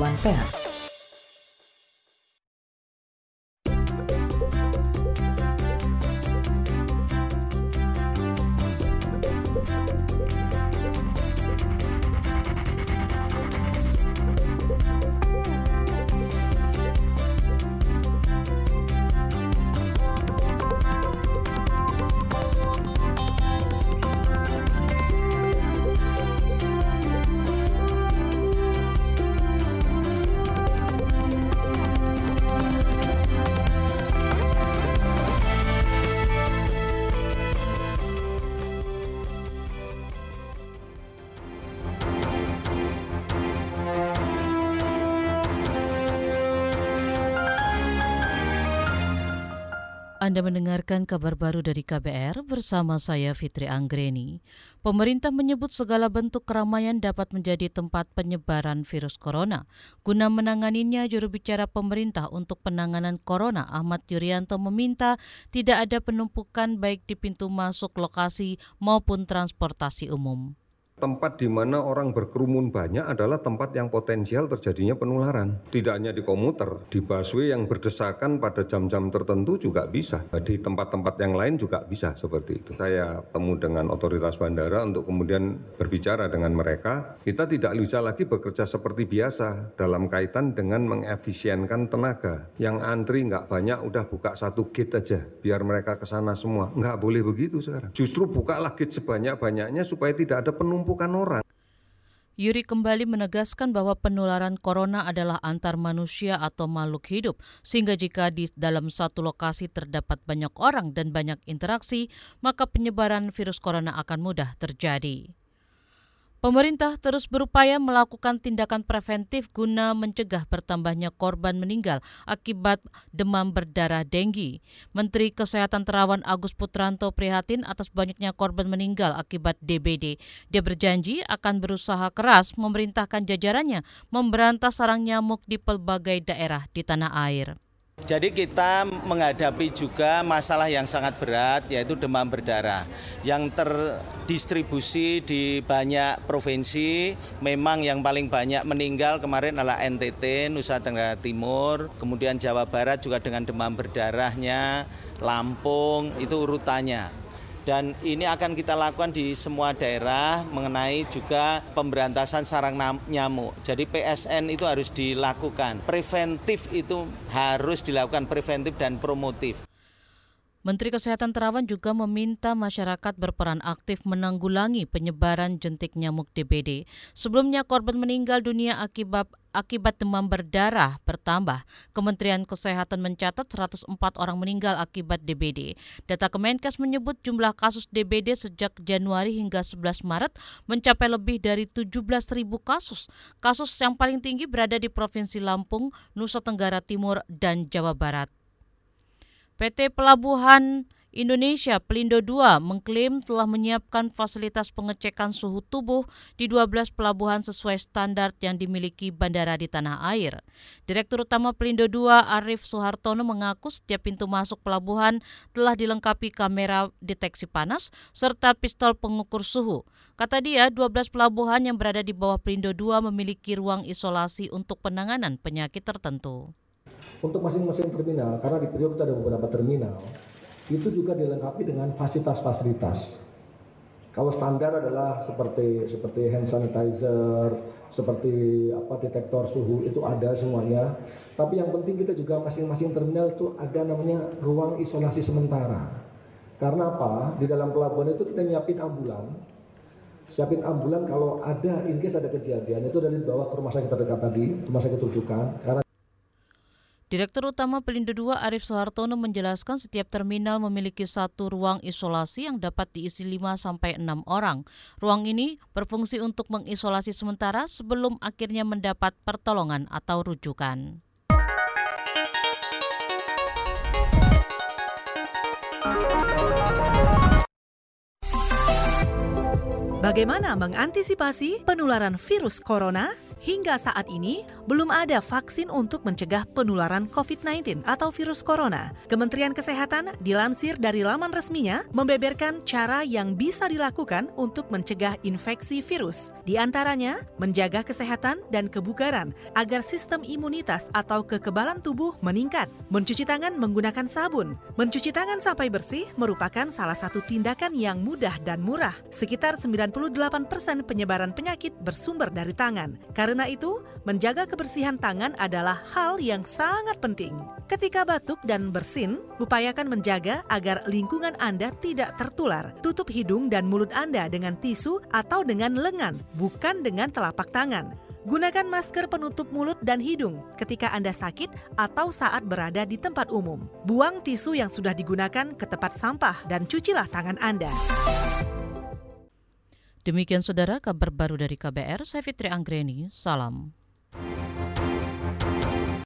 one pass. Anda mendengarkan kabar baru dari KBR bersama saya Fitri Anggreni. Pemerintah menyebut segala bentuk keramaian dapat menjadi tempat penyebaran virus corona. Guna menanganinya, juru bicara pemerintah untuk penanganan corona Ahmad Yuryanto meminta tidak ada penumpukan baik di pintu masuk lokasi maupun transportasi umum tempat di mana orang berkerumun banyak adalah tempat yang potensial terjadinya penularan. Tidak hanya di komuter, di busway yang berdesakan pada jam-jam tertentu juga bisa. Di tempat-tempat yang lain juga bisa seperti itu. Saya temu dengan otoritas bandara untuk kemudian berbicara dengan mereka. Kita tidak bisa lagi bekerja seperti biasa dalam kaitan dengan mengefisienkan tenaga. Yang antri nggak banyak, udah buka satu gate aja, biar mereka ke sana semua. Nggak boleh begitu sekarang. Justru buka lagi sebanyak-banyaknya supaya tidak ada penumpukan penumpukan orang. Yuri kembali menegaskan bahwa penularan corona adalah antar manusia atau makhluk hidup, sehingga jika di dalam satu lokasi terdapat banyak orang dan banyak interaksi, maka penyebaran virus corona akan mudah terjadi. Pemerintah terus berupaya melakukan tindakan preventif guna mencegah bertambahnya korban meninggal akibat demam berdarah denggi. Menteri Kesehatan Terawan Agus Putranto prihatin atas banyaknya korban meninggal akibat DBD. Dia berjanji akan berusaha keras memerintahkan jajarannya memberantas sarang nyamuk di pelbagai daerah di tanah air. Jadi kita menghadapi juga masalah yang sangat berat yaitu demam berdarah yang terdistribusi di banyak provinsi. Memang yang paling banyak meninggal kemarin adalah NTT, Nusa Tenggara Timur, kemudian Jawa Barat juga dengan demam berdarahnya, Lampung itu urutannya dan ini akan kita lakukan di semua daerah mengenai juga pemberantasan sarang nyamuk. Jadi PSN itu harus dilakukan. Preventif itu harus dilakukan preventif dan promotif. Menteri Kesehatan Terawan juga meminta masyarakat berperan aktif menanggulangi penyebaran jentik nyamuk DBD. Sebelumnya korban meninggal dunia akibat akibat demam berdarah bertambah. Kementerian Kesehatan mencatat 104 orang meninggal akibat DBD. Data Kemenkes menyebut jumlah kasus DBD sejak Januari hingga 11 Maret mencapai lebih dari 17 ribu kasus. Kasus yang paling tinggi berada di Provinsi Lampung, Nusa Tenggara Timur, dan Jawa Barat. PT Pelabuhan Indonesia Pelindo II mengklaim telah menyiapkan fasilitas pengecekan suhu tubuh di 12 pelabuhan sesuai standar yang dimiliki bandara di tanah air. Direktur Utama Pelindo II Arif Soehartono mengaku setiap pintu masuk pelabuhan telah dilengkapi kamera deteksi panas serta pistol pengukur suhu. Kata dia, 12 pelabuhan yang berada di bawah Pelindo II memiliki ruang isolasi untuk penanganan penyakit tertentu untuk masing-masing terminal, karena di Priok kita ada beberapa terminal, itu juga dilengkapi dengan fasilitas-fasilitas. Kalau standar adalah seperti seperti hand sanitizer, seperti apa detektor suhu itu ada semuanya. Tapi yang penting kita juga masing-masing terminal itu ada namanya ruang isolasi sementara. Karena apa? Di dalam pelabuhan itu kita nyiapin ambulan. Siapin ambulan kalau ada in case ada kejadian itu dari bawah ke rumah sakit terdekat tadi, rumah sakit rujukan. Karena Direktur Utama Pelindo II Arif Soehartono menjelaskan setiap terminal memiliki satu ruang isolasi yang dapat diisi 5 sampai 6 orang. Ruang ini berfungsi untuk mengisolasi sementara sebelum akhirnya mendapat pertolongan atau rujukan. Bagaimana mengantisipasi penularan virus corona? Hingga saat ini, belum ada vaksin untuk mencegah penularan COVID-19 atau virus corona. Kementerian Kesehatan dilansir dari laman resminya membeberkan cara yang bisa dilakukan untuk mencegah infeksi virus. Di antaranya, menjaga kesehatan dan kebugaran agar sistem imunitas atau kekebalan tubuh meningkat. Mencuci tangan menggunakan sabun. Mencuci tangan sampai bersih merupakan salah satu tindakan yang mudah dan murah. Sekitar 98% penyebaran penyakit bersumber dari tangan. Karena karena itu, menjaga kebersihan tangan adalah hal yang sangat penting. Ketika batuk dan bersin, upayakan menjaga agar lingkungan Anda tidak tertular. Tutup hidung dan mulut Anda dengan tisu atau dengan lengan, bukan dengan telapak tangan. Gunakan masker penutup mulut dan hidung ketika Anda sakit atau saat berada di tempat umum. Buang tisu yang sudah digunakan ke tempat sampah dan cucilah tangan Anda. Demikian saudara kabar baru dari KBR, saya Fitri Anggreni, salam.